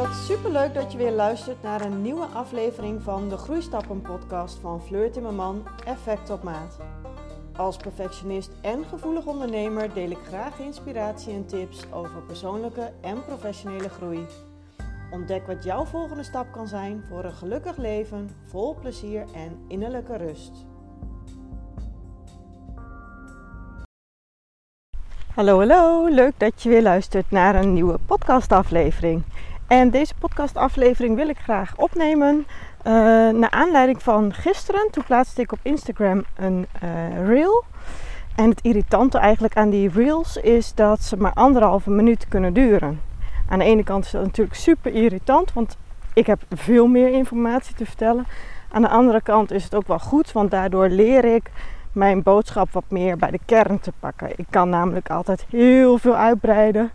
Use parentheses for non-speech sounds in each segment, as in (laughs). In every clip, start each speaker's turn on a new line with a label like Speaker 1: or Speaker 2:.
Speaker 1: Wat superleuk dat je weer luistert naar een nieuwe aflevering van de Groeistappen podcast van Fleur Timmerman Effect op Maat. Als perfectionist en gevoelig ondernemer deel ik graag inspiratie en tips over persoonlijke en professionele groei. Ontdek wat jouw volgende stap kan zijn voor een gelukkig leven, vol plezier en innerlijke rust. Hallo, hallo. Leuk dat je weer luistert naar een nieuwe podcastaflevering. En deze podcastaflevering wil ik graag opnemen uh, naar aanleiding van gisteren. Toen plaatste ik op Instagram een uh, reel. En het irritante eigenlijk aan die reels is dat ze maar anderhalve minuut kunnen duren. Aan de ene kant is dat natuurlijk super irritant, want ik heb veel meer informatie te vertellen. Aan de andere kant is het ook wel goed, want daardoor leer ik mijn boodschap wat meer bij de kern te pakken. Ik kan namelijk altijd heel veel uitbreiden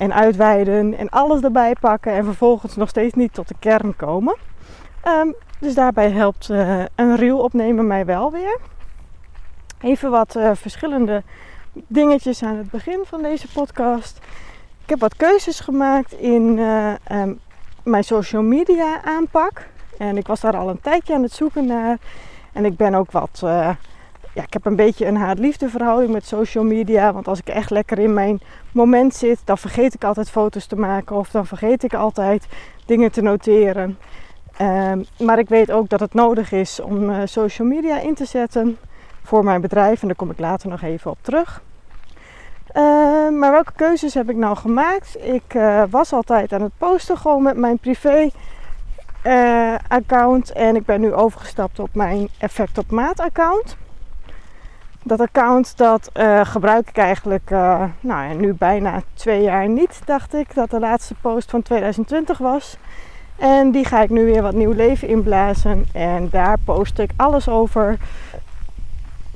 Speaker 1: en uitweiden en alles erbij pakken en vervolgens nog steeds niet tot de kern komen. Um, dus daarbij helpt uh, een reel opnemen mij wel weer. Even wat uh, verschillende dingetjes aan het begin van deze podcast. Ik heb wat keuzes gemaakt in uh, um, mijn social media aanpak. En ik was daar al een tijdje aan het zoeken naar. En ik ben ook wat ja, ik heb een beetje een haat-liefde verhouding met social media. Want als ik echt lekker in mijn moment zit, dan vergeet ik altijd foto's te maken. Of dan vergeet ik altijd dingen te noteren. Um, maar ik weet ook dat het nodig is om uh, social media in te zetten voor mijn bedrijf. En daar kom ik later nog even op terug. Uh, maar welke keuzes heb ik nou gemaakt? Ik uh, was altijd aan het posten gewoon met mijn privé account. En ik ben nu overgestapt op mijn Effect op Maat account. Dat account dat uh, gebruik ik eigenlijk uh, nou ja, nu bijna twee jaar niet, dacht ik. Dat de laatste post van 2020 was. En die ga ik nu weer wat nieuw leven inblazen. En daar post ik alles over.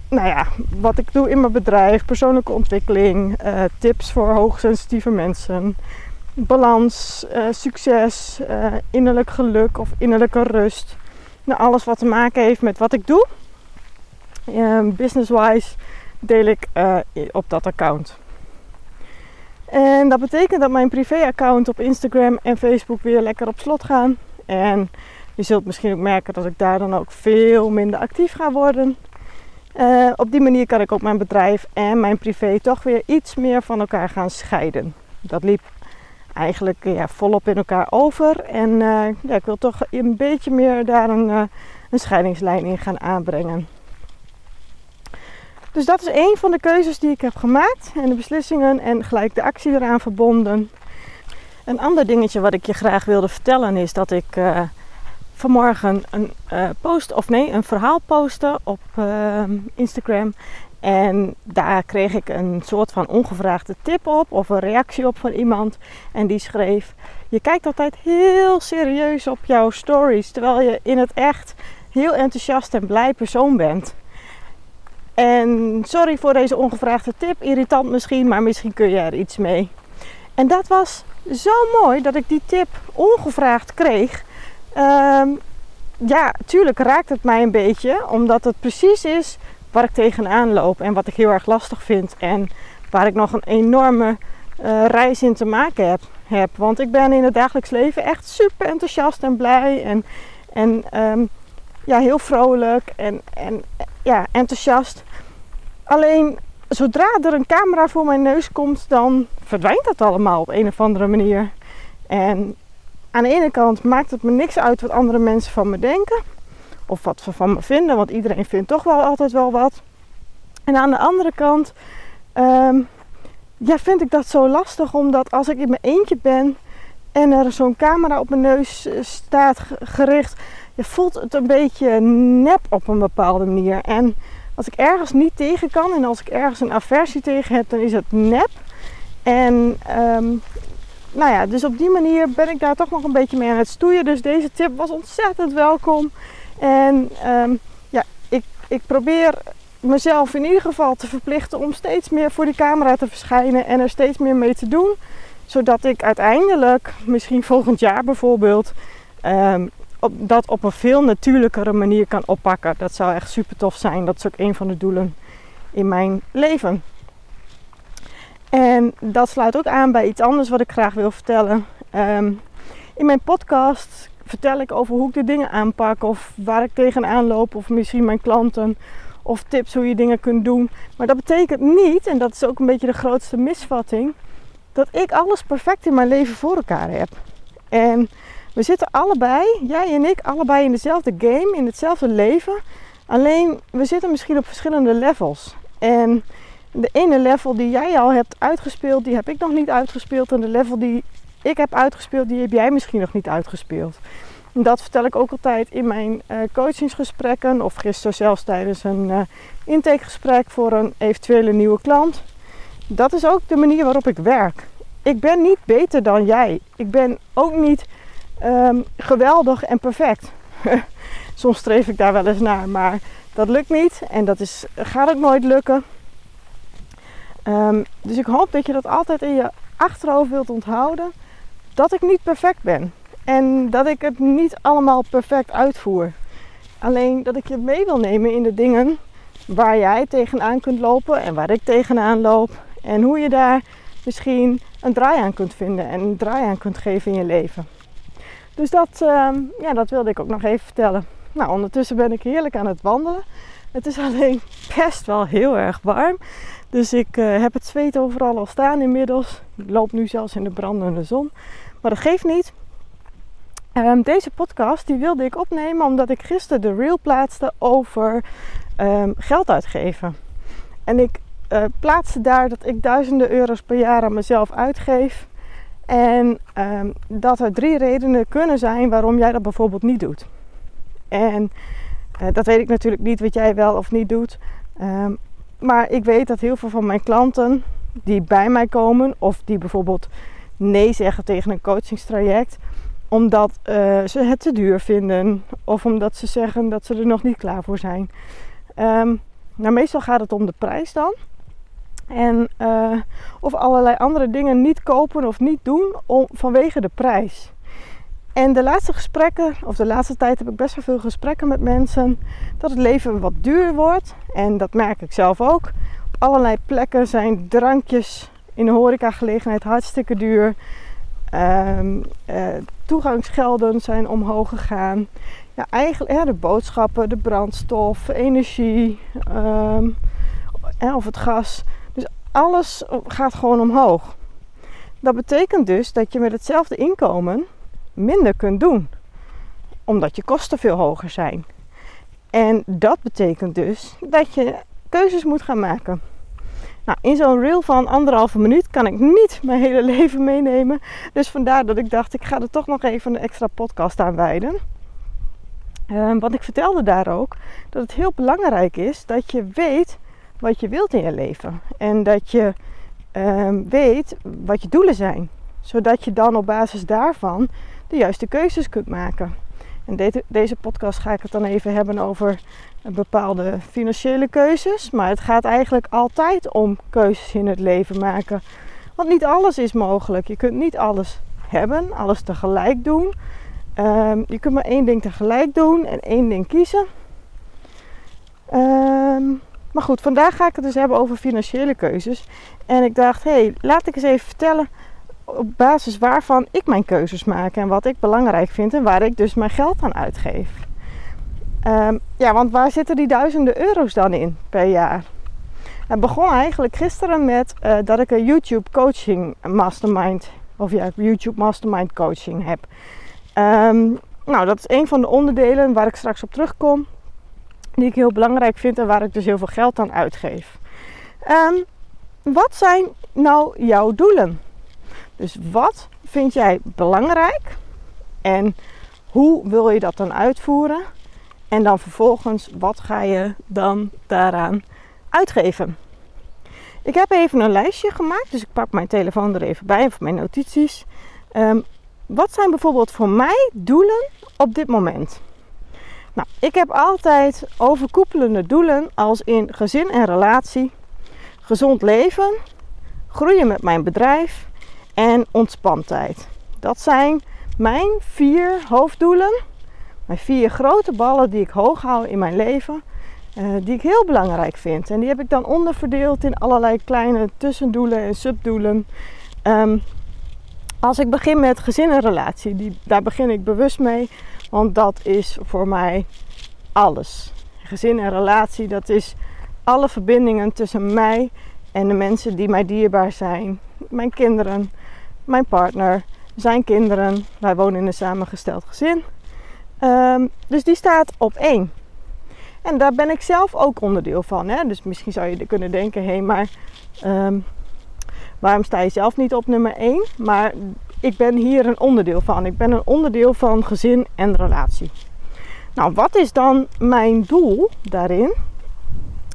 Speaker 1: Nou ja, wat ik doe in mijn bedrijf, persoonlijke ontwikkeling, uh, tips voor hoogsensitieve mensen, balans, succes, innerlijk geluk of innerlijke rust. Nou, alles wat te maken heeft met wat ik doe. Um, Business-wise deel ik uh, op dat account. En dat betekent dat mijn privé-account op Instagram en Facebook weer lekker op slot gaan. En je zult misschien ook merken dat ik daar dan ook veel minder actief ga worden. Uh, op die manier kan ik ook mijn bedrijf en mijn privé toch weer iets meer van elkaar gaan scheiden. Dat liep eigenlijk ja, volop in elkaar over. En uh, ja, ik wil toch een beetje meer daar een, een scheidingslijn in gaan aanbrengen. Dus dat is één van de keuzes die ik heb gemaakt. En de beslissingen en gelijk de actie eraan verbonden. Een ander dingetje wat ik je graag wilde vertellen is dat ik uh, vanmorgen een uh, post, of nee, een verhaal postte op uh, Instagram. En daar kreeg ik een soort van ongevraagde tip op of een reactie op van iemand. En die schreef: Je kijkt altijd heel serieus op jouw stories, terwijl je in het echt heel enthousiast en blij persoon bent. En sorry voor deze ongevraagde tip, irritant misschien, maar misschien kun je er iets mee. En dat was zo mooi dat ik die tip ongevraagd kreeg. Um, ja, tuurlijk raakt het mij een beetje, omdat het precies is waar ik tegenaan loop en wat ik heel erg lastig vind en waar ik nog een enorme uh, reis in te maken heb. Want ik ben in het dagelijks leven echt super enthousiast en blij en, en um, ja, heel vrolijk en, en ja, enthousiast. Alleen zodra er een camera voor mijn neus komt, dan verdwijnt dat allemaal op een of andere manier. En aan de ene kant maakt het me niks uit wat andere mensen van me denken. Of wat ze van me vinden, want iedereen vindt toch wel altijd wel wat. En aan de andere kant um, ja, vind ik dat zo lastig, omdat als ik in mijn eentje ben en er zo'n camera op mijn neus eh, staat gericht, je voelt het een beetje nep op een bepaalde manier. En als ik ergens niet tegen kan en als ik ergens een aversie tegen heb, dan is het nep. En um, nou ja, dus op die manier ben ik daar toch nog een beetje mee aan het stoeien. Dus deze tip was ontzettend welkom. En um, ja, ik, ik probeer mezelf in ieder geval te verplichten om steeds meer voor die camera te verschijnen en er steeds meer mee te doen. Zodat ik uiteindelijk, misschien volgend jaar bijvoorbeeld, um, dat op een veel natuurlijkere manier kan oppakken. Dat zou echt super tof zijn. Dat is ook een van de doelen in mijn leven. En dat sluit ook aan bij iets anders wat ik graag wil vertellen. Um, In mijn podcast vertel ik over hoe ik de dingen aanpak of waar ik tegenaan loop of misschien mijn klanten of tips hoe je dingen kunt doen. Maar dat betekent niet, en dat is ook een beetje de grootste misvatting, dat ik alles perfect in mijn leven voor elkaar heb. En we zitten allebei, jij en ik, allebei in dezelfde game, in hetzelfde leven. Alleen we zitten misschien op verschillende levels. En de ene level die jij al hebt uitgespeeld, die heb ik nog niet uitgespeeld. En de level die ik heb uitgespeeld, die heb jij misschien nog niet uitgespeeld. Dat vertel ik ook altijd in mijn uh, coachingsgesprekken of gisteren zelfs tijdens een uh, intakegesprek voor een eventuele nieuwe klant. Dat is ook de manier waarop ik werk. Ik ben niet beter dan jij. Ik ben ook niet um, geweldig en perfect. (laughs) Soms streef ik daar wel eens naar, maar dat lukt niet en dat is, gaat ook nooit lukken. Um, dus ik hoop dat je dat altijd in je achterhoofd wilt onthouden. Dat ik niet perfect ben. En dat ik het niet allemaal perfect uitvoer. Alleen dat ik je mee wil nemen in de dingen waar jij tegenaan kunt lopen en waar ik tegenaan loop. En hoe je daar misschien een draai aan kunt vinden en een draai aan kunt geven in je leven. Dus dat, uh, ja, dat wilde ik ook nog even vertellen. Nou, ondertussen ben ik heerlijk aan het wandelen. Het is alleen best wel heel erg warm. Dus ik uh, heb het zweet overal al staan inmiddels. Ik loop nu zelfs in de brandende zon. Maar dat geeft niet. Um, deze podcast die wilde ik opnemen omdat ik gisteren de reel plaatste over um, geld uitgeven. En ik uh, plaatste daar dat ik duizenden euro's per jaar aan mezelf uitgeef. En um, dat er drie redenen kunnen zijn waarom jij dat bijvoorbeeld niet doet. En uh, dat weet ik natuurlijk niet wat jij wel of niet doet. Um, maar ik weet dat heel veel van mijn klanten die bij mij komen of die bijvoorbeeld nee zeggen tegen een coachingstraject, omdat uh, ze het te duur vinden of omdat ze zeggen dat ze er nog niet klaar voor zijn. Um, meestal gaat het om de prijs dan. En uh, of allerlei andere dingen niet kopen of niet doen om, vanwege de prijs. En de laatste gesprekken, of de laatste tijd heb ik best wel veel gesprekken met mensen dat het leven wat duur wordt. En dat merk ik zelf ook. Op allerlei plekken zijn drankjes in de horecagelegenheid hartstikke duur. Um, uh, toegangsgelden zijn omhoog gegaan. Ja, eigenlijk ja, de boodschappen, de brandstof, energie um, of het gas. Alles gaat gewoon omhoog. Dat betekent dus dat je met hetzelfde inkomen minder kunt doen. Omdat je kosten veel hoger zijn. En dat betekent dus dat je keuzes moet gaan maken. Nou, in zo'n reel van anderhalve minuut kan ik niet (laughs) mijn hele leven meenemen. Dus vandaar dat ik dacht, ik ga er toch nog even een extra podcast aan wijden. Um, want ik vertelde daar ook dat het heel belangrijk is dat je weet wat je wilt in je leven. En dat je um, weet wat je doelen zijn. Zodat je dan op basis daarvan de juiste keuzes kunt maken. En de deze podcast ga ik het dan even hebben over bepaalde financiële keuzes. Maar het gaat eigenlijk altijd om keuzes in het leven maken. Want niet alles is mogelijk. Je kunt niet alles hebben, alles tegelijk doen. Um, je kunt maar één ding tegelijk doen en één ding kiezen. Um, maar goed, vandaag ga ik het dus hebben over financiële keuzes. En ik dacht, hé, hey, laat ik eens even vertellen op basis waarvan ik mijn keuzes maak en wat ik belangrijk vind en waar ik dus mijn geld aan uitgeef. Um, ja, want waar zitten die duizenden euro's dan in per jaar? Het begon eigenlijk gisteren met uh, dat ik een YouTube coaching mastermind, of ja, YouTube mastermind coaching heb. Um, nou, dat is een van de onderdelen waar ik straks op terugkom, die ik heel belangrijk vind en waar ik dus heel veel geld aan uitgeef. Um, wat zijn nou jouw doelen? Dus wat vind jij belangrijk en hoe wil je dat dan uitvoeren? En dan vervolgens, wat ga je dan daaraan uitgeven? Ik heb even een lijstje gemaakt, dus ik pak mijn telefoon er even bij, of mijn notities. Um, wat zijn bijvoorbeeld voor mij doelen op dit moment? Nou, ik heb altijd overkoepelende doelen als in gezin en relatie, gezond leven, groeien met mijn bedrijf en ontspantijd. Dat zijn mijn vier hoofddoelen. Mijn vier grote ballen die ik hoog hou in mijn leven. Uh, die ik heel belangrijk vind. En die heb ik dan onderverdeeld in allerlei kleine tussendoelen en subdoelen. Um, Als ik begin met gezin en relatie, die, daar begin ik bewust mee, want dat is voor mij alles. Gezin en relatie, dat is alle verbindingen tussen mij en de mensen die mij dierbaar zijn. Mijn kinderen, mijn partner, zijn kinderen. Wij wonen in een samengesteld gezin. Ehm, dus die staat op één. En daar ben ik zelf ook onderdeel van. Hè? Dus misschien zou je kunnen denken, hé, maar ehm, waarom sta je zelf niet op nummer 1? Maar ik ben hier een onderdeel van. Ik ben een onderdeel van gezin en relatie. Nou, wat is dan mijn doel daarin?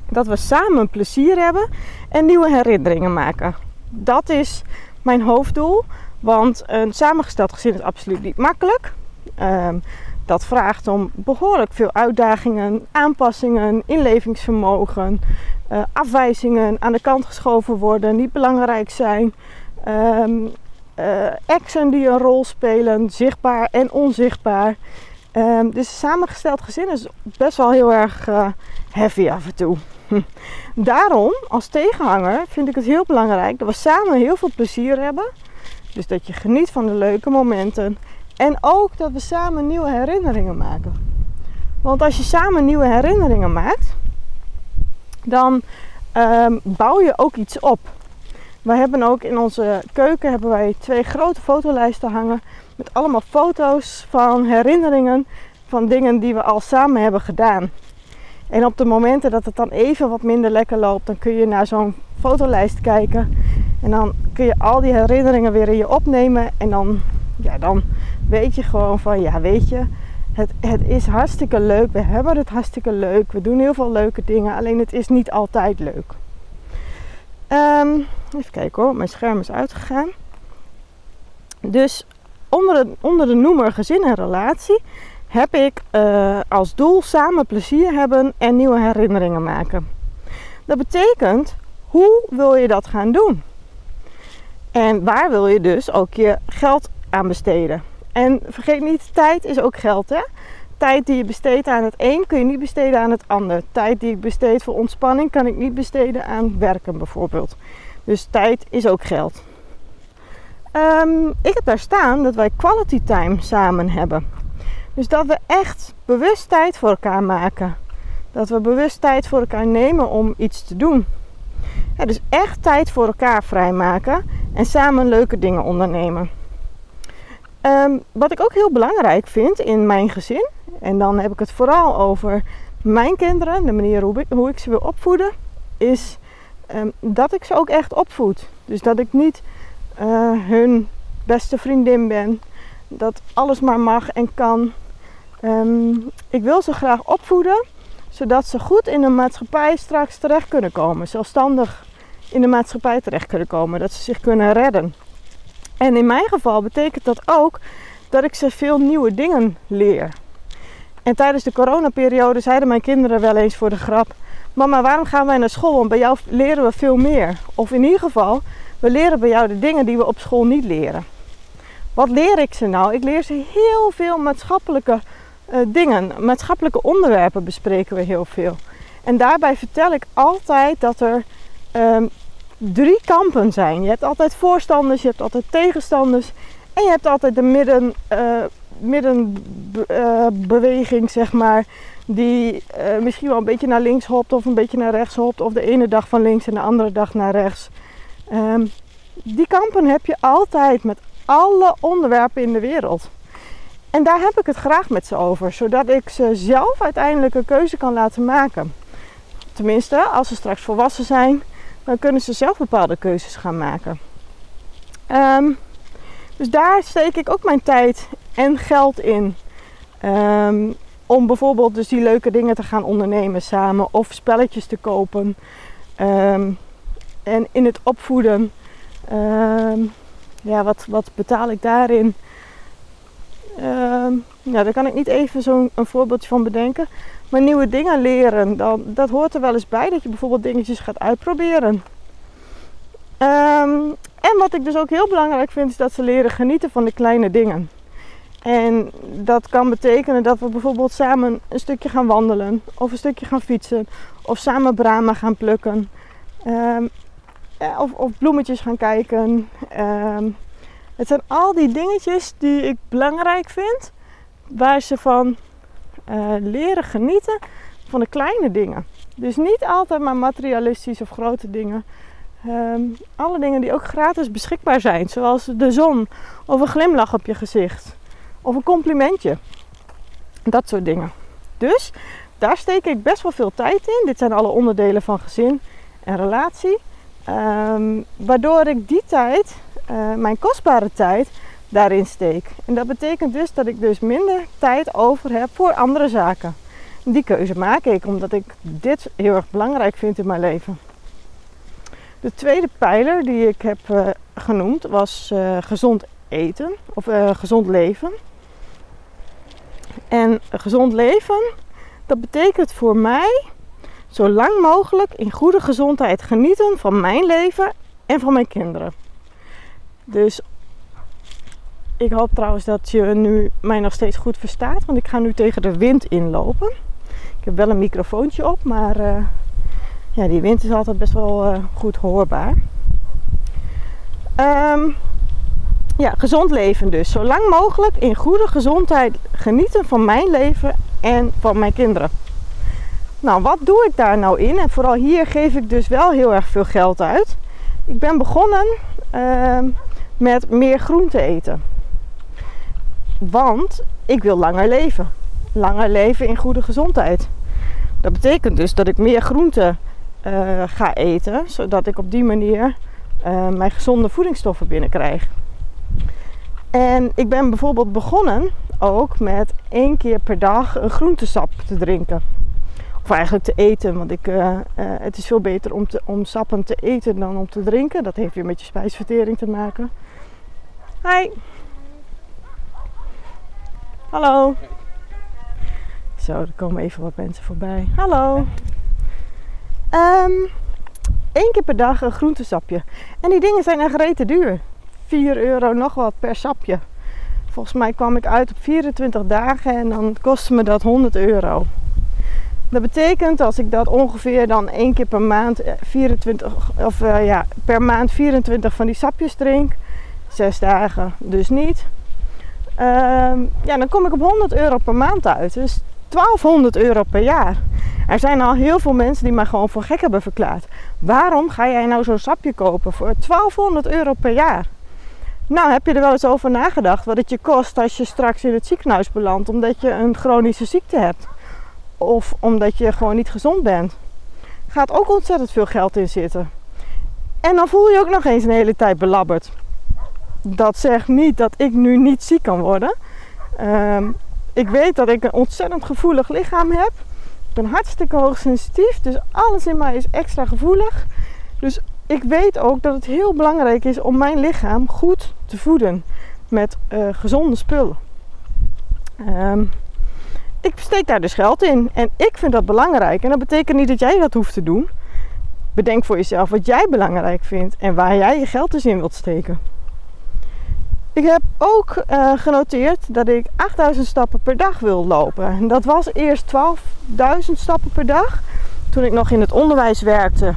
Speaker 1: Dat we samen plezier hebben en nieuwe herinneringen maken. Dat is mijn hoofddoel. Want een samengesteld gezin is absoluut niet makkelijk. Um, dat vraagt om behoorlijk veel uitdagingen, aanpassingen, inlevingsvermogen, uh, afwijzingen aan de kant geschoven worden, niet belangrijk zijn. Uh, exen die een rol spelen, zichtbaar en onzichtbaar. Um, dus samengesteld gezin is best wel heel erg uh, heavy af en toe. (laughs) Daarom, als tegenhanger, vind ik het heel belangrijk dat we samen heel veel plezier hebben. Dus dat je geniet van de leuke momenten. En ook dat we samen nieuwe herinneringen maken. Want als je samen nieuwe herinneringen maakt, dan um, bouw je ook iets op. We hebben ook in onze keuken hebben wij twee grote fotolijsten hangen met allemaal foto's van herinneringen van dingen die we al samen hebben gedaan. En op de momenten dat het dan even wat minder lekker loopt, dan kun je naar zo'n fotolijst kijken. En dan kun je al die herinneringen weer in je opnemen. En dan, ja, dan weet je gewoon van, ja, weet je, het, het is hartstikke leuk. We hebben het hartstikke leuk. We doen heel veel leuke dingen. Alleen het is niet altijd leuk. Um, even kijken hoor, mijn scherm is uitgegaan. Dus onder de, onder de noemer gezin en relatie heb ik uh, als doel samen plezier hebben en nieuwe herinneringen maken. Dat betekent, hoe wil je dat gaan doen? En waar wil je dus ook je geld aan besteden? En vergeet niet, tijd is ook geld. Hè? Tijd die je besteedt aan het een kun je niet besteden aan het ander. Tijd die ik besteed voor ontspanning kan ik niet besteden aan werken bijvoorbeeld. Dus tijd is ook geld. Um, ik heb daar staan dat wij quality time samen hebben. Dus dat we echt bewust tijd voor elkaar maken. Dat we bewust tijd voor elkaar nemen om iets te doen. Ja, dus echt tijd voor elkaar vrijmaken en samen leuke dingen ondernemen. Um, wat ik ook heel belangrijk vind in mijn gezin, en dan heb ik het vooral over mijn kinderen, de manier hoe ik, ze wil opvoeden, is um, dat ik ze ook echt opvoed. Dus dat ik niet uh, hun beste vriendin ben, dat alles maar mag en kan. Um, ik wil ze graag opvoeden, zodat ze goed in de maatschappij straks terecht kunnen komen, zelfstandig in de maatschappij terecht kunnen komen, dat ze zich kunnen redden. En in mijn geval betekent dat ook dat ik ze veel nieuwe dingen leer. En tijdens de coronaperiode zeiden mijn kinderen wel eens voor de grap: Mama, waarom gaan wij naar school? Want bij jou leren we veel meer. Of in ieder geval, we leren bij jou de dingen die we op school niet leren. Wat leer ik ze nou? Ik leer ze heel veel maatschappelijke uh, dingen. Maatschappelijke onderwerpen bespreken we heel veel. En daarbij vertel ik altijd dat er um, drie kampen zijn. Je hebt altijd voorstanders, je hebt altijd tegenstanders en je hebt altijd de midden, uh, middenbeweging, uh, zeg maar, die uh, misschien wel een beetje naar links hopt of een beetje naar rechts hopt, of de ene dag van links en de andere dag naar rechts. Um, die kampen heb je altijd met alle onderwerpen in de wereld. En daar heb ik het graag met ze over, zodat ik ze zelf uiteindelijk een keuze kan laten maken. Tenminste, als ze straks volwassen zijn, dan kunnen ze zelf bepaalde keuzes gaan maken. Um, dus daar steek ik ook mijn tijd en geld in. Um, om bijvoorbeeld dus die leuke dingen te gaan ondernemen samen of spelletjes te kopen. Um, en in het opvoeden. ja, wat, wat betaal ik daarin? ja, daar kan ik niet even zo'n voorbeeldje van bedenken. Maar nieuwe dingen leren, dan, dat hoort er wel eens bij dat je bijvoorbeeld dingetjes gaat uitproberen. Um, en wat ik dus ook heel belangrijk vind, is dat ze leren genieten van de kleine dingen. En dat kan betekenen dat we bijvoorbeeld samen een stukje gaan wandelen, of een stukje gaan fietsen, of samen bramen gaan plukken, um, of, of, bloemetjes gaan kijken. Um, Het zijn al die dingetjes die ik belangrijk vind, waar ze van uh, leren genieten van de kleine dingen. Dus niet altijd maar materialistisch of grote dingen. Ehm, alle dingen die ook gratis beschikbaar zijn, zoals de zon of een glimlach op je gezicht of een complimentje. Dat soort dingen. Dus daar steek ik best wel veel tijd in. Dit zijn alle onderdelen van gezin en relatie. Um, waardoor ik die tijd, uh, mijn kostbare tijd, daarin steek. En dat betekent dus dat ik dus minder tijd over heb voor andere zaken. Die keuze maak ik omdat ik dit heel erg belangrijk vind in mijn leven. De tweede pijler die ik heb uh, genoemd was uh, gezond eten of gezond leven. En gezond leven, dat betekent voor mij zo lang mogelijk in goede gezondheid genieten van mijn leven en van mijn kinderen. Dus ik hoop trouwens dat je nu mij nog steeds goed verstaat, want ik ga nu tegen de wind inlopen. Ik heb wel een microfoontje op, maar uh, ja, die wind is altijd best wel uh, goed hoorbaar. Um, ja, gezond leven dus. Zo lang mogelijk in goede gezondheid genieten van mijn leven en van mijn kinderen. Nou, wat doe ik daar nou in? En vooral hier geef ik dus wel heel erg veel geld uit. Ik ben begonnen uh, met meer groente eten. Want ik wil langer leven. Langer leven in goede gezondheid. Dat betekent dus dat ik meer groente uh, ga eten, zodat ik op die manier uh, mijn gezonde voedingsstoffen binnenkrijg. En ik ben bijvoorbeeld begonnen ook met één keer per dag een groentesap te drinken. Of eigenlijk te eten, want ik, uh, uh, het is veel beter om, te, om sappen te eten dan om te drinken. Dat heeft weer met je spijsvertering te maken. Hi. Hallo. Zo, er komen even wat mensen voorbij. Hallo. Eén keer per dag een groentesapje. En die dingen zijn echt rete duur. 4 euro nog wat per sapje. Volgens mij kwam ik uit op 24 dagen en dan kostte me dat 100 euro. Dat betekent als ik dat ongeveer dan één keer per maand 24 of uh, ja, per maand 24 van die sapjes drink, 6 dagen dus niet. Uh, ja, dan kom ik op 100 euro per maand uit. Dus 1200 euro per jaar. Er zijn al heel veel mensen die mij gewoon voor gek hebben verklaard. Waarom ga jij nou zo'n sapje kopen voor 1200 euro per jaar? Nou, heb je er wel eens over nagedacht wat het je kost als je straks in het ziekenhuis belandt omdat je een chronische ziekte hebt? Of omdat je gewoon niet gezond bent? Gaat ook ontzettend veel geld in zitten. En dan voel je ook nog eens een hele tijd belabberd. Dat zegt niet dat ik nu niet ziek kan worden. Um, ik weet dat ik een ontzettend gevoelig lichaam heb. Ik ben hartstikke hoogsensitief, dus alles in mij is extra gevoelig. Dus ik weet ook dat het heel belangrijk is om mijn lichaam goed te voeden met uh, gezonde spullen. Um, ik steek daar dus geld in en ik vind dat belangrijk. En dat betekent niet dat jij dat hoeft te doen. Bedenk voor jezelf wat jij belangrijk vindt en waar jij je geld dus in wilt steken. Ik heb ook uh, genoteerd dat ik 8000 stappen per dag wil lopen. En dat was eerst 12.000 stappen per dag. Toen ik nog in het onderwijs werkte,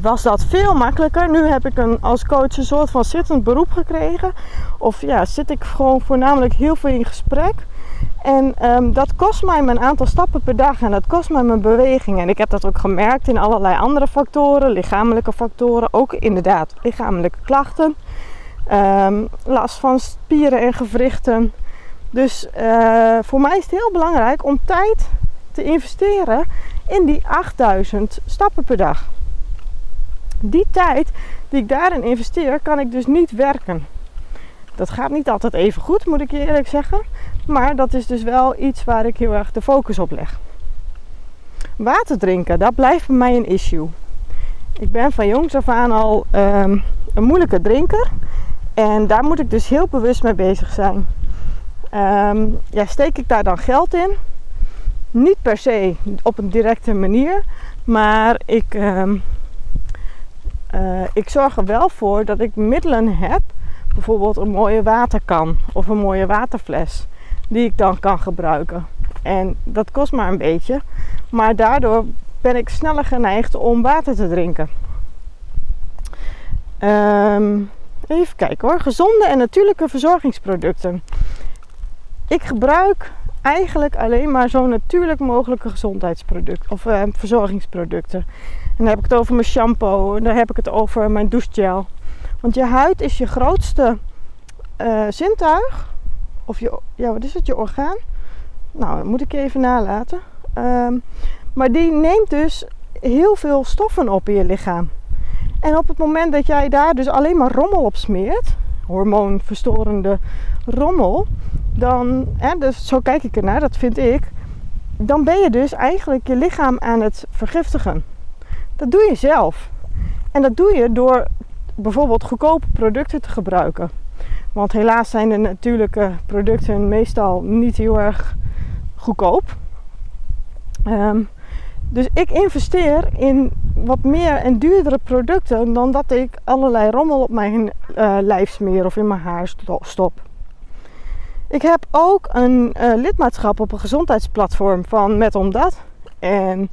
Speaker 1: was dat veel makkelijker. Nu heb ik een, als coach een soort van zittend beroep gekregen. Of ja, zit ik gewoon voornamelijk heel veel in gesprek. En um, dat kost mij mijn aantal stappen per dag en dat kost mij mijn beweging. En ik heb dat ook gemerkt in allerlei andere factoren, lichamelijke factoren, ook inderdaad lichamelijke klachten. Um, last van spieren en gewrichten. Dus uh, voor mij is het heel belangrijk om tijd te investeren in die 8000 stappen per dag. Die tijd die ik daarin investeer, kan ik dus niet werken. Dat gaat niet altijd even goed, moet ik je eerlijk zeggen. Maar dat is dus wel iets waar ik heel erg de focus op leg. Water drinken, dat blijft bij mij een issue. Ik ben van jongs af aan al um, een moeilijke drinker. En daar moet ik dus heel bewust mee bezig zijn. Um, ja, steek ik daar dan geld in? Niet per se op een directe manier, maar ik, um, uh, ik zorg er wel voor dat ik middelen heb, bijvoorbeeld een mooie waterkan of een mooie waterfles, die ik dan kan gebruiken. En dat kost maar een beetje, maar daardoor ben ik sneller geneigd om water te drinken. Um, Even kijken hoor. Gezonde en natuurlijke verzorgingsproducten. Ik gebruik eigenlijk alleen maar zo natuurlijk mogelijke gezondheidsproducten of uh, verzorgingsproducten. En dan heb ik het over mijn shampoo, en dan heb ik het over mijn douchegel. Want je huid is je grootste uh, zintuig. Of je, ja, wat is het? Je orgaan. Nou, dat moet ik even nalaten. Um, maar die neemt dus heel veel stoffen op in je lichaam. En op het moment dat jij daar dus alleen maar rommel op smeert, hormoonverstorende rommel, dan, hè, dus zo kijk ik ernaar, dat vind ik, dan ben je dus eigenlijk je lichaam aan het vergiftigen. Dat doe je zelf. En dat doe je door bijvoorbeeld goedkope producten te gebruiken. Want helaas zijn de natuurlijke producten meestal niet heel erg goedkoop. Um, dus ik investeer in wat meer en duurdere producten dan dat ik allerlei rommel op mijn uh, lijf smeer of in mijn haar stop. Ik heb ook een uh, lidmaatschap op een gezondheidsplatform van Met Omdat. En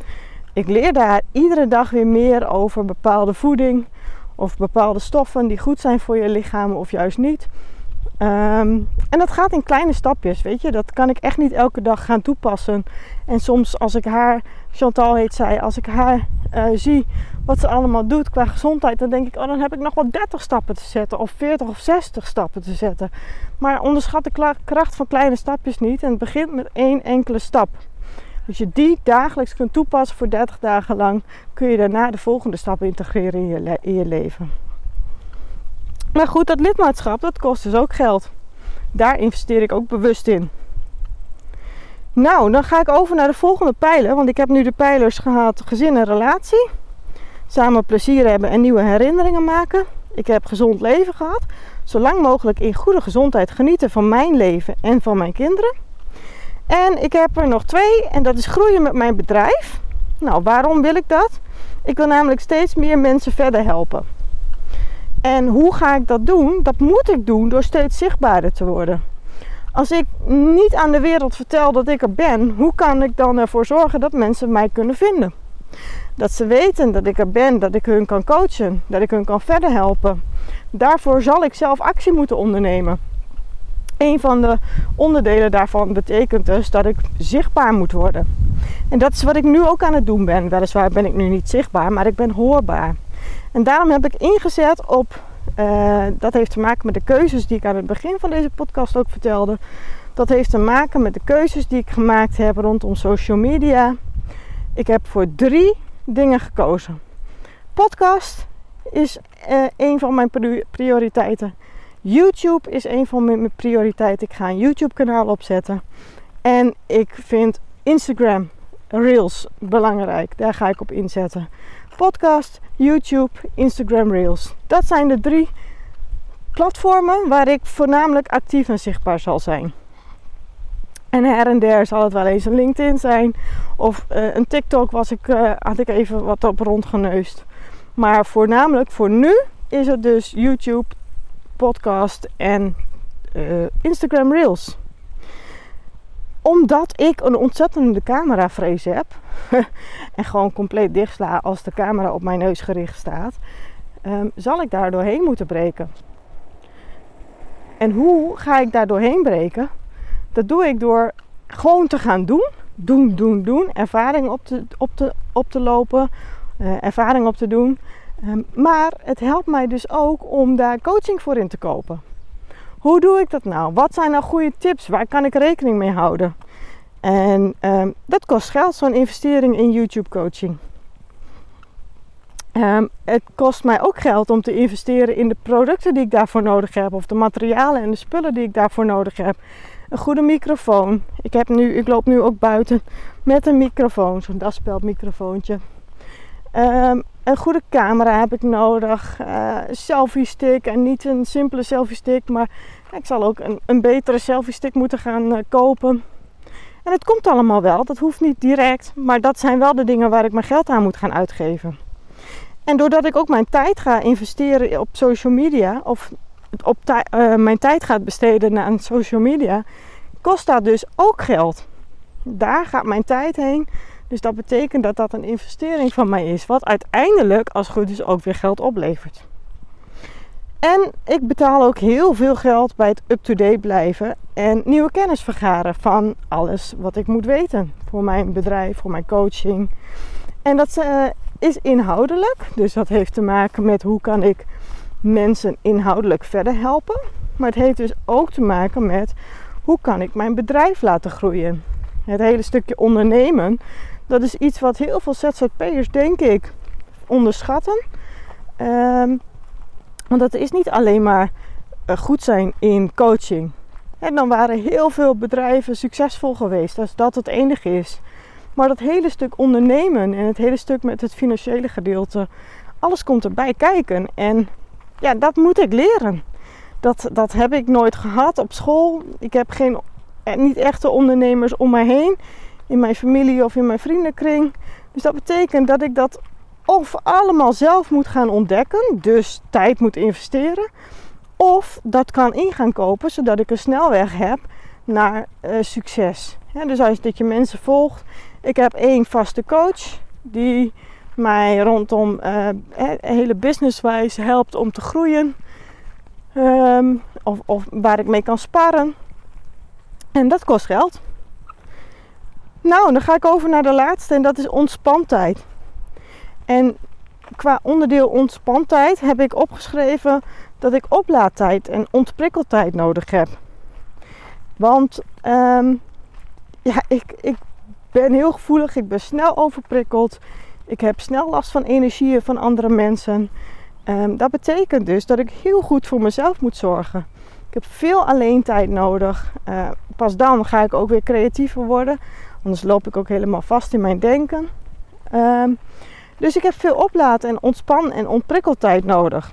Speaker 1: ik leer daar iedere dag weer meer over bepaalde voeding of bepaalde stoffen die goed zijn voor je lichaam of juist niet. Um, en dat gaat in kleine stapjes, weet je. Dat kan ik echt niet elke dag gaan toepassen. En soms als ik haar, Chantal heet zij, als ik haar uh, zie wat ze allemaal doet qua gezondheid, dan denk ik, oh dan heb ik nog wel 30 stappen te zetten of 40 of 60 stappen te zetten. Maar onderschat de kracht van kleine stapjes niet en het begint met één enkele stap. Als je die dagelijks kunt toepassen voor 30 dagen lang, kun je daarna de volgende stap integreren in je, leven. Maar goed, dat lidmaatschap, dat kost dus ook geld. Daar investeer ik ook bewust in. Nou, dan ga ik over naar de volgende pijler. Want ik heb nu de pijlers gehad: gezin en relatie. Samen plezier hebben en nieuwe herinneringen maken. Ik heb gezond leven gehad. Zo lang mogelijk in goede gezondheid genieten van mijn leven en van mijn kinderen. En ik heb er nog twee en dat is groeien met mijn bedrijf. Nou, waarom wil ik dat? Ik wil namelijk steeds meer mensen verder helpen. En hoe ga ik dat doen? Dat moet ik doen door steeds zichtbaarder te worden. Als ik niet aan de wereld vertel dat ik er ben, hoe kan ik dan ervoor zorgen dat mensen mij kunnen vinden? Dat ze weten dat ik er ben, dat ik hun kan coachen, dat ik hun kan verder helpen. Daarvoor zal ik zelf actie moeten ondernemen. Een van de onderdelen daarvan betekent dus dat ik zichtbaar moet worden. En dat is wat ik nu ook aan het doen ben. Weliswaar ben ik nu niet zichtbaar, maar ik ben hoorbaar. En daarom heb ik ingezet op, uh, dat heeft te maken met de keuzes die ik aan het begin van deze podcast ook vertelde. Dat heeft te maken met de keuzes die ik gemaakt heb rondom social media. Ik heb voor drie dingen gekozen. Podcast is uh, een van mijn prioriteiten. YouTube is een van mijn prioriteiten. Ik ga een YouTube kanaal opzetten. En ik vind Instagram Reels belangrijk. Daar ga ik op inzetten podcast, YouTube, Instagram Reels. Dat zijn de drie platformen waar ik voornamelijk actief en zichtbaar zal zijn. En her en der zal het wel eens een LinkedIn zijn. Of uh, een TikTok was ik, uh, had ik even wat op rondgeneust. Maar voornamelijk voor nu is het dus YouTube, podcast en uh, Instagram Reels omdat ik een ontzettende cameravrees heb (laughs) en gewoon compleet dichtsla als de camera op mijn neus gericht staat, um, zal ik daar doorheen moeten breken. En hoe ga ik daar doorheen breken? Dat doe ik door gewoon te gaan doen. Doen, doen, doen. Ervaring op te, op te, op te lopen. Uh, ervaring op te doen. Um, maar het helpt mij dus ook om daar coaching voor in te kopen. Hoe doe ik dat nou? Wat zijn nou goede tips? Waar kan ik rekening mee houden? En um, dat kost geld, zo'n investering in YouTube coaching. Um, het kost mij ook geld om te investeren in de producten die ik daarvoor nodig heb, of de materialen en de spullen die ik daarvoor nodig heb. Een goede microfoon. Ik, heb nu, ik loop nu ook buiten met een microfoon, zo'n daspeldmicrofoontje. Um, een goede camera heb ik nodig. Uh, selfie stick en niet een simpele selfie stick, maar ik zal ook een, een betere selfie stick moeten gaan uh, kopen. En het komt allemaal wel, dat hoeft niet direct, maar dat zijn wel de dingen waar ik mijn geld aan moet gaan uitgeven. En doordat ik ook mijn tijd ga investeren op social media, of op uh, mijn tijd gaat besteden aan social media, kost dat dus ook geld. Daar gaat mijn tijd heen. Dus dat betekent dat dat een investering van mij is, wat uiteindelijk, als goed is, ook weer geld oplevert. En ik betaal ook heel veel geld bij het up-to-date blijven en nieuwe kennis vergaren van alles wat ik moet weten voor mijn bedrijf, voor mijn coaching. En dat uh, is inhoudelijk, dus dat heeft te maken met hoe kan ik mensen inhoudelijk verder helpen. Maar het heeft dus ook te maken met hoe kan ik mijn bedrijf laten groeien. Het hele stukje ondernemen, dat is iets wat heel veel ZZP'ers denk ik onderschatten. Um, want dat is niet alleen maar uh, goed zijn in coaching. En dan waren heel veel bedrijven succesvol geweest als dat het enige is. Maar dat hele stuk ondernemen en het hele stuk met het financiële gedeelte, alles komt erbij kijken. En ja, dat moet ik leren. Dat, dat heb ik nooit gehad op school. Ik heb geen, eh, niet echte ondernemers om mij heen, in mijn familie of in mijn vriendenkring. Dus dat betekent dat ik dat of allemaal zelf moet gaan ontdekken, dus tijd moet investeren, of dat kan in gaan kopen zodat ik een snelweg heb naar uh, succes. dus als dat je mensen volgt, ik heb één vaste coach die mij rondom uh, hele businesswijze helpt om te groeien. Ehm, of, of, waar ik mee kan sparren. En dat kost geld. Nou, dan ga ik over naar de laatste en dat is ontspantijd. En qua onderdeel ontspantijd heb ik opgeschreven dat ik oplaadtijd en ontprikkeltijd nodig heb. Want um, ja, ik, ik ben heel gevoelig, ik ben snel overprikkeld. Ik heb snel last van energieën van andere mensen. Um, dat betekent dus dat ik heel goed voor mezelf moet zorgen. Ik heb veel alleen tijd nodig. Uh, pas dan ga ik ook weer creatiever worden. Anders loop ik ook helemaal vast in mijn denken. Um, dus ik heb veel oplaten en ontspan- en ontprikkeltijd nodig.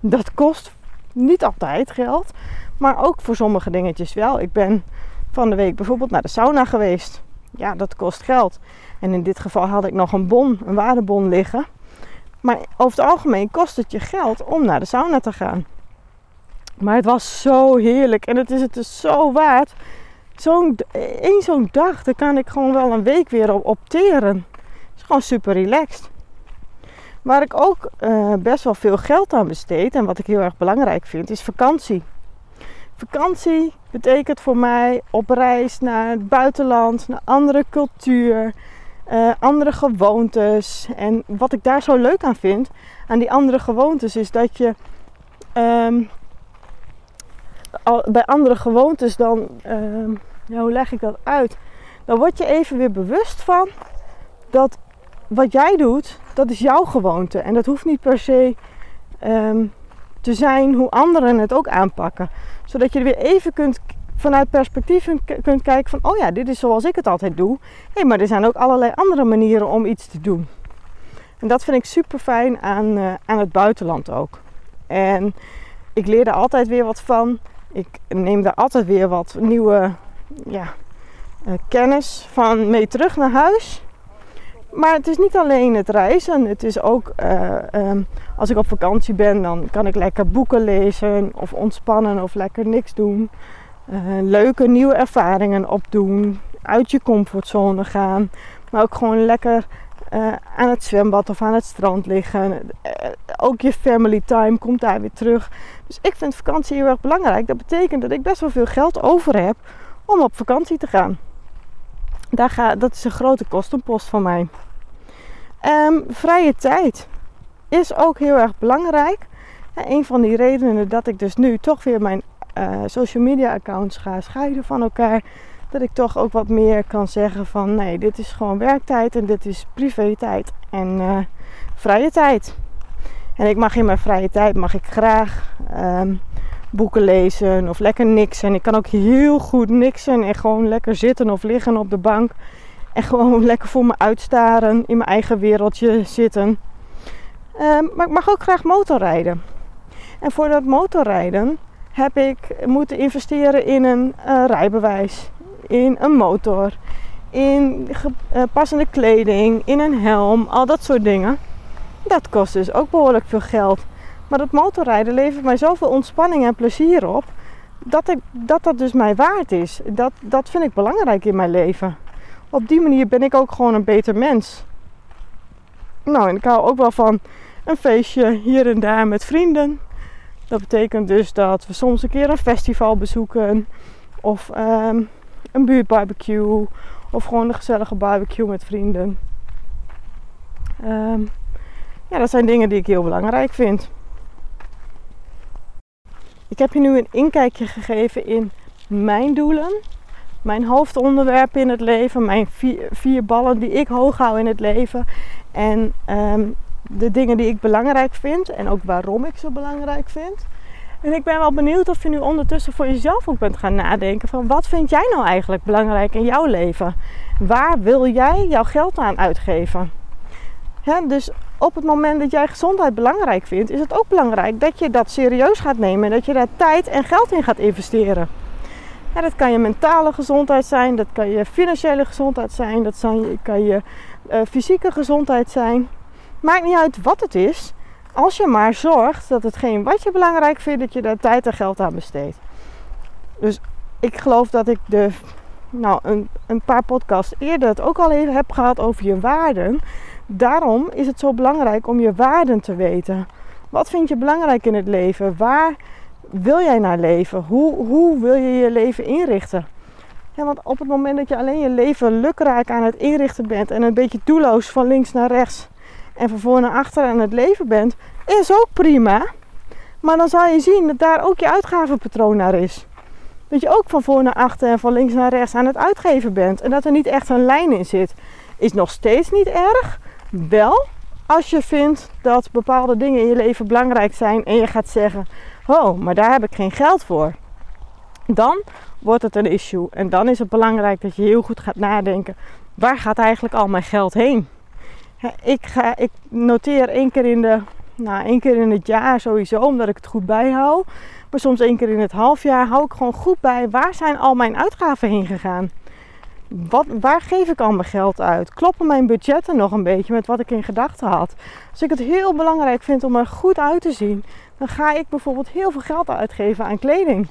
Speaker 1: Dat kost niet altijd geld, maar ook voor sommige dingetjes wel. Ik ben van de week bijvoorbeeld naar de sauna geweest. Ja, dat kost geld. En in dit geval had ik nog een bon, een waardebon liggen. Maar over het algemeen kost het je geld om naar de sauna te gaan. Maar het was zo heerlijk en het is het dus zo waard. Zo'n, één zo'n dag, daar kan ik gewoon wel een week weer op opteren. Het is gewoon super relaxed. Waar ik ook uh, best wel veel geld aan besteed en wat ik heel erg belangrijk vind, is vakantie. Vakantie betekent voor mij op reis naar het buitenland, naar andere cultuur, uh, andere gewoontes. En wat ik daar zo leuk aan vind, aan die andere gewoontes, is dat je al, bij andere gewoontes dan, um, ja, hoe leg ik dat uit? Dan word je even weer bewust van dat wat jij doet, dat is jouw gewoonte. En dat hoeft niet per se um, te zijn hoe anderen het ook aanpakken. Zodat je er weer even kunt vanuit perspectief kunt kijken van, oh ja, dit is zoals ik het altijd doe. Hé, hey, maar er zijn ook allerlei andere manieren om iets te doen. En dat vind ik super fijn aan, uh, aan het buitenland ook. En ik leer er altijd weer wat van. Ik neem daar altijd weer wat nieuwe ja, uh, kennis van mee terug naar huis. Maar het is niet alleen het reizen. Het is ook uh, um, als ik op vakantie ben, dan kan ik lekker boeken lezen of ontspannen of lekker niks doen. Uh, leuke nieuwe ervaringen opdoen. Uit je comfortzone gaan. Maar ook gewoon lekker uh, aan het zwembad of aan het strand liggen. ook je family time komt daar weer terug. Dus ik vind vakantie heel erg belangrijk. Dat betekent dat ik best wel veel geld over heb om op vakantie te gaan. Daar ga, dat is een grote kostenpost van mij. Um, vrije tijd is ook heel erg belangrijk. En een van die redenen dat ik dus nu toch weer mijn uh, social media accounts ga scheiden van elkaar. Dat ik toch ook wat meer kan zeggen van nee, dit is gewoon werktijd en dit is privé tijd en uh, vrije tijd. En ik mag in mijn vrije tijd mag ik graag um, boeken lezen of lekker niksen. Ik kan ook heel goed niksen en gewoon lekker zitten of liggen op de bank. En (laughs) gewoon lekker voor me uitstaren, in mijn eigen wereldje zitten. Um, maar ik mag ook graag motorrijden. En voor dat motorrijden heb ik moeten investeren in een uh, rijbewijs, in een motor, in uh, passende kleding, in een helm, al dat soort dingen. Dat kost dus ook behoorlijk veel geld. Maar dat motorrijden levert mij zoveel ontspanning en plezier op. Dat, ik, dat dat dus mij waard is. Dat, dat vind ik belangrijk in mijn leven. Op die manier ben ik ook gewoon een beter mens. Nou, en ik hou ook wel van een feestje hier en daar met vrienden. Dat betekent dus dat we soms een keer een festival bezoeken. Of ehm, een buurtbarbecue. Of gewoon een gezellige barbecue met vrienden. Ehm, ja, dat zijn dingen die ik heel belangrijk vind. Ik heb je nu een inkijkje gegeven in mijn doelen. Mijn hoofdonderwerpen in het leven. Mijn vier, ballen die ik hoog hou in het leven. En ehm, de dingen die ik belangrijk vind. En ook waarom ik ze belangrijk vind. En ik ben wel benieuwd of je nu ondertussen voor jezelf ook bent gaan nadenken van wat vind jij nou eigenlijk belangrijk in jouw leven? Waar wil jij jouw geld aan uitgeven? dus op het moment dat jij gezondheid belangrijk vindt, is het ook belangrijk dat je dat serieus gaat nemen en dat je daar tijd en geld in gaat investeren. dat kan je mentale gezondheid zijn, dat kan je financiële gezondheid zijn, dat kan je uh, fysieke gezondheid zijn. Maakt niet uit wat het is, als je maar zorgt dat hetgeen wat je belangrijk vindt, dat je daar tijd en geld aan besteedt. Dus ik geloof dat ik de, nou, een, een paar podcasts eerder het ook al even heb gehad over je waarden. Daarom is het zo belangrijk om je waarden te weten. Wat vind je belangrijk in het leven? Waar wil jij naar leven? Hoe, hoe wil je je leven inrichten? Ja, want op het moment dat je alleen je leven lukraak aan het inrichten bent en een beetje doelloos van links naar rechts en van voor naar achter aan het leven bent, is ook prima. Maar dan zal je zien dat daar ook je uitgavenpatroon naar is. Dat je ook van voor naar achter en van links naar rechts aan het uitgeven bent. En dat er niet echt een lijn in zit. Is nog steeds niet erg. Wel als je vindt dat bepaalde dingen in je leven belangrijk zijn en je gaat zeggen: Oh, maar daar heb ik geen geld voor. Dan wordt het een issue. En dan is het belangrijk dat je heel goed gaat nadenken: waar gaat eigenlijk al mijn geld heen? Ik, ga, ik noteer één keer, in de, nou, één keer in het jaar sowieso, omdat ik het goed bijhoud. Maar soms één keer in het halfjaar hou ik gewoon goed bij waar zijn al mijn uitgaven heen gegaan. Wat, waar geef ik al mijn geld uit? Kloppen mijn budgetten nog een beetje met wat ik in gedachten had? Als ik het heel belangrijk vind om er goed uit te zien, dan ga ik bijvoorbeeld heel veel geld uitgeven aan kleding.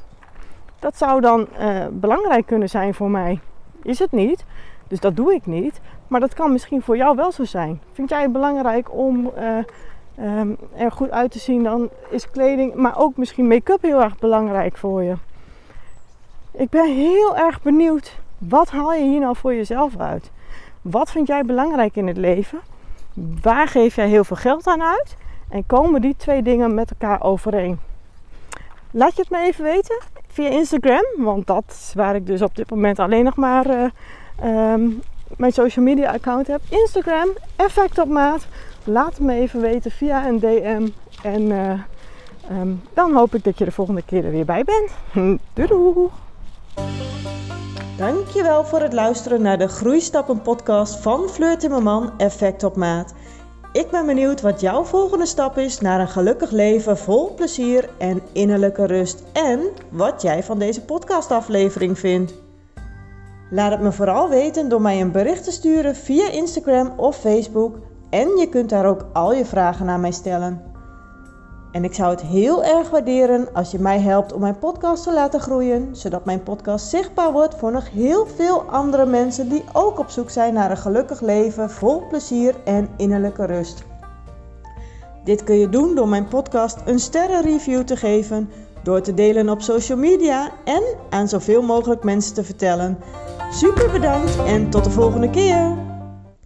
Speaker 1: Dat zou dan uh, belangrijk kunnen zijn voor mij. Is het niet? Dus dat doe ik niet. Maar dat kan misschien voor jou wel zo zijn. Vind jij het belangrijk om uh, um, er goed uit te zien? Dan is kleding, maar ook misschien make-up heel erg belangrijk voor je. Ik ben heel erg benieuwd. Wat haal je hier nou voor jezelf uit? Wat vind jij belangrijk in het leven? Waar geef jij heel veel geld aan uit? En komen die twee dingen met elkaar overeen? Laat je het me even weten via Instagram, want dat is waar ik dus op dit moment alleen nog maar uh, um, mijn social media account heb. Instagram, effect op maat. Laat me even weten via een DM. En uh, um, dan hoop ik dat je de volgende keer er weer bij bent. (laughs) doei doei!
Speaker 2: Dankjewel voor het luisteren naar de Groeistappen podcast van Fleur Timmerman Effect op Maat. Ik ben benieuwd wat jouw volgende stap is naar een gelukkig leven vol plezier en innerlijke rust. En wat jij van deze podcastaflevering vindt. Laat het me vooral weten door mij een bericht te sturen via Instagram of Facebook. En je kunt daar ook al je vragen naar mij stellen. En ik zou het heel erg waarderen als je mij helpt om mijn podcast te laten groeien, zodat mijn podcast zichtbaar wordt voor nog heel veel andere mensen die ook op zoek zijn naar een gelukkig leven vol plezier en innerlijke rust. Dit kun je doen door mijn podcast een sterrenreview te geven, door te delen op social media en aan zoveel mogelijk mensen te vertellen. Super bedankt en tot de volgende keer!